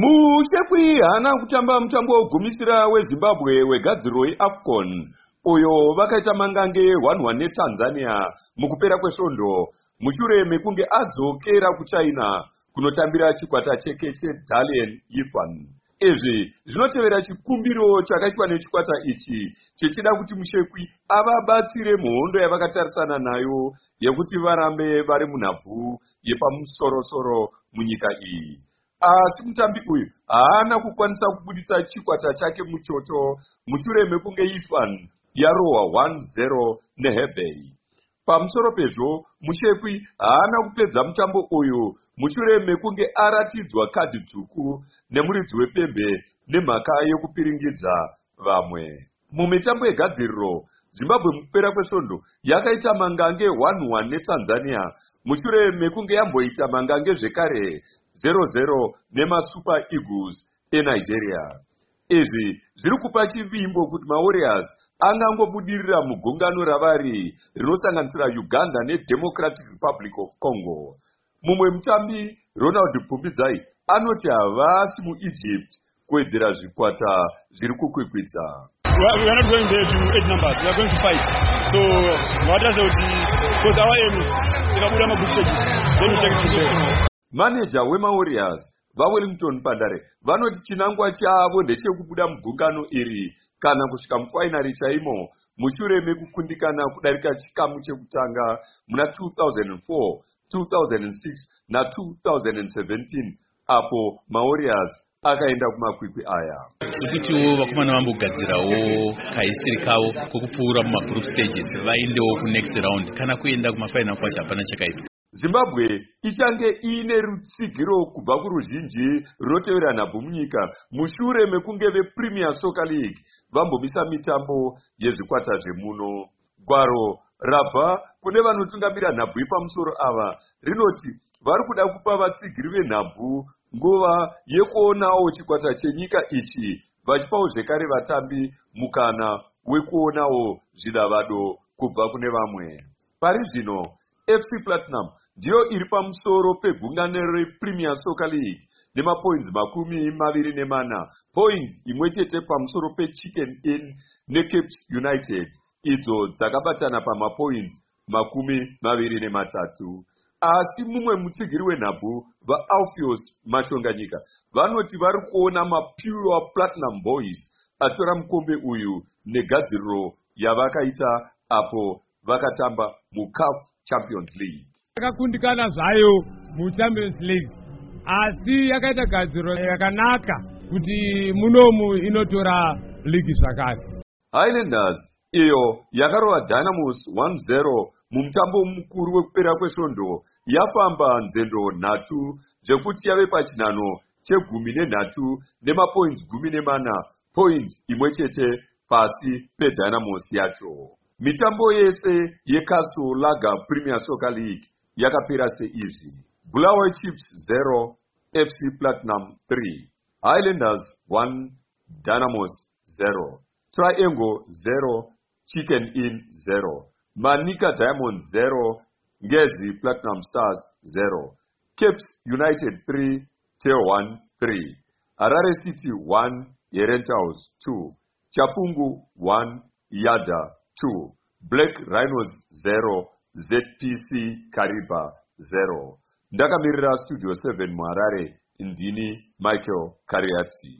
mushekwi haana kutamba mutambo wegumisira wezimbabwe wegadziriro yeafcon. Uyo vakaita mangange 11 netanzania. Mukupera kwesvondo mushure mekunge adzokera kuchina kunotambira chikwata cheke chedalian yifan. Izvi zvinotevera chikumbiro chakaitwa nechikwata ichi chichida kuti mushekwi avabatsire muhondo yavakatarisana nayo yekuti varambe vari munhabvu yepamusorosoro munyika iyi asi mutambi uyu haana kukwanisa kubudisa chikwata chake muchoto. Mushure mekunge ifan yarohwa 1-0 nehebhey pamusoro pezvo mushekwi haana kupedza mutambo uyu. Mushure mekunge aratidzwa kadhi dzvuku nemuridzi wepembe nemhaka yekupiringidza vamwe. Mumitambo yegadziriro zimbabwe mukupera kwesvondo yakaita mangange 11 netanzania. Mushure mekunge yamboita mangange zvekare 00 nemasuper eagles enigeria. Izvi zviri kupa chivimbo kuti mawarriors angangobudirira mugungano ravari rinosanganisira uganda nedemocratic republic of congo. Mumwe mutambi ronald pfumbidzai anoti havasi muegypt kuwedzera zvikwata zviri kukwikwidza maneja wemawarriors vawellington pandare vanoti chinangwa chavo ndechekubuda mugungano iri. Kana kusvika mufainari chaimo mushure mekukundikana kudarika chikamu chekutanga muna 2004 2006 na2017 apo mawarriors akaenda kumakwikwi aya. Zvekutiwo vakomana vambogadzirawo kaisiri kavo kwokupfuura mumagroup stages vaendewo kunext round. Kana kuenda kumafainal kwacho hapana chakaitwa zimbabwe ichange iine rutsigiro kubva kuruzhinji runotevera nhabvu munyika. Mushure mekunge vepremier soccer league vambomisa mitambo yezvikwata zvemuno. Gwaro rabva kune vanotungamira nhabvu ipamusoro ava rinoti vari kuda kupa vatsigiri venhabvu nguva yekuonawo chikwata chenyika ichi vachipawo zvekare vatambi mukana wekuonawo zvidavado kubva kune vamwe. Pari zvino fc platinum ndiyo iri pamusoro pegungano repremier soccer league nemapoints makumi maviri nemana. Points imwe chete pamusoro pechicken in necaps united. Idzo dzakabatana pamapoints makumi maviri nematatu. Asi mumwe mutsigiri wenhabvu vaalfios mashonganyika vanoti vari kuona mapure platinum boys atora mukombe uyu negadziriro yavakaita apo vakatamba mucaf champions league yakakundikana zvayo muchampions league asi yakaita gadziro yakanaka kuti munomu inotora ligi zvakare. Highlanders iyo yakarova dynamos 1-0 mumutambo mukuru wekupera kwesvondo. Yafamba nzendo nhatu zvekuti yave pachinhano chegumi nenhatu nemapoints gumi nemana. Point imwe chete pasi pedynamos yacho. Mitambo yese yecastle lager premier soccer league yakapera seizvi. Bulawayo chiefs 0 fc platinum 3 highlanders 1 dynamos 0 triangle 0 chicken in 0 manika diamond 0 ngezi platinum stars 0 caps united 3 tel 1 3 harare city 1 herentaus 2 chapungu 1 yada 2 black rhinos 0 zpc kariba 0 ndakamirira studio 7 muharare ndini michael kariati